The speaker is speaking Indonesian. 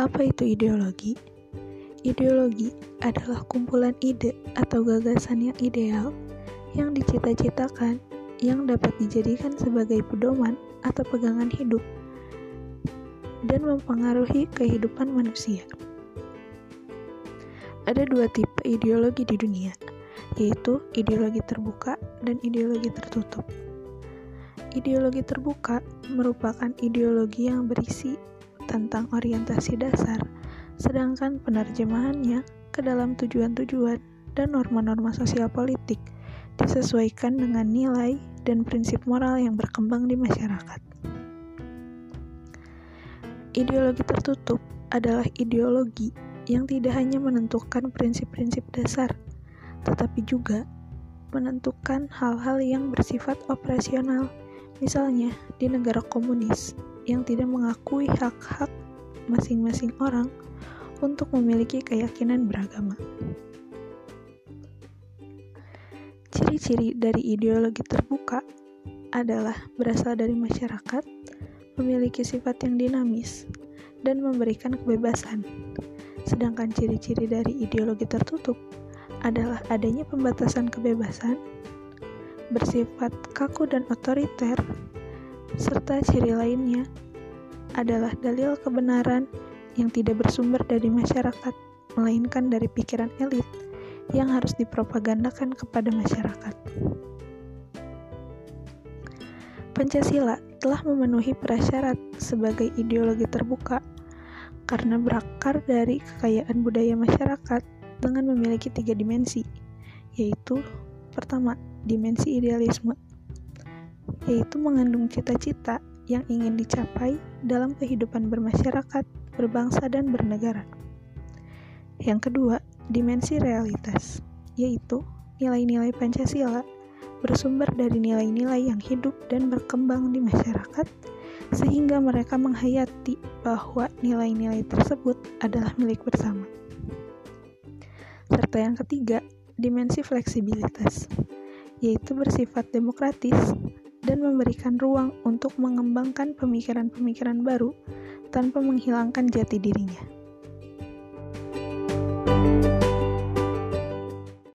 Apa itu ideologi? Ideologi adalah kumpulan ide atau gagasan yang ideal yang dicita-citakan yang dapat dijadikan sebagai pedoman atau pegangan hidup dan mempengaruhi kehidupan manusia. Ada dua tipe ideologi di dunia, yaitu ideologi terbuka dan ideologi tertutup. Ideologi terbuka merupakan ideologi yang berisi tentang orientasi dasar, sedangkan penerjemahannya ke dalam tujuan-tujuan dan norma-norma sosial politik disesuaikan dengan nilai dan prinsip moral yang berkembang di masyarakat. Ideologi tertutup adalah ideologi yang tidak hanya menentukan prinsip-prinsip dasar, tetapi juga menentukan hal-hal yang bersifat operasional, misalnya di negara komunis yang tidak mengakui hak-hak masing-masing orang untuk memiliki keyakinan beragama. Ciri-ciri dari ideologi terbuka adalah berasal dari masyarakat, memiliki sifat yang dinamis, dan memberikan kebebasan. Sedangkan ciri-ciri dari ideologi tertutup adalah adanya pembatasan kebebasan, bersifat kaku dan otoriter, serta ciri lainnya adalah dalil kebenaran yang tidak bersumber dari masyarakat, melainkan dari pikiran elit yang harus dipropagandakan kepada masyarakat. Pancasila telah memenuhi prasyarat sebagai ideologi terbuka karena berakar dari kekayaan budaya masyarakat dengan memiliki tiga dimensi, yaitu pertama, dimensi idealisme, yaitu mengandung cita-cita yang ingin dicapai dalam kehidupan bermasyarakat, berbangsa, dan bernegara. Yang kedua, dimensi realitas, yaitu nilai-nilai Pancasila bersumber dari nilai-nilai yang hidup dan berkembang di masyarakat, sehingga mereka menghayati bahwa nilai-nilai tersebut adalah milik bersama. Serta yang ketiga, dimensi fleksibilitas, yaitu bersifat demokratis dan memberikan ruang untuk mengembangkan pemikiran-pemikiran baru tanpa menghilangkan jati dirinya. thank you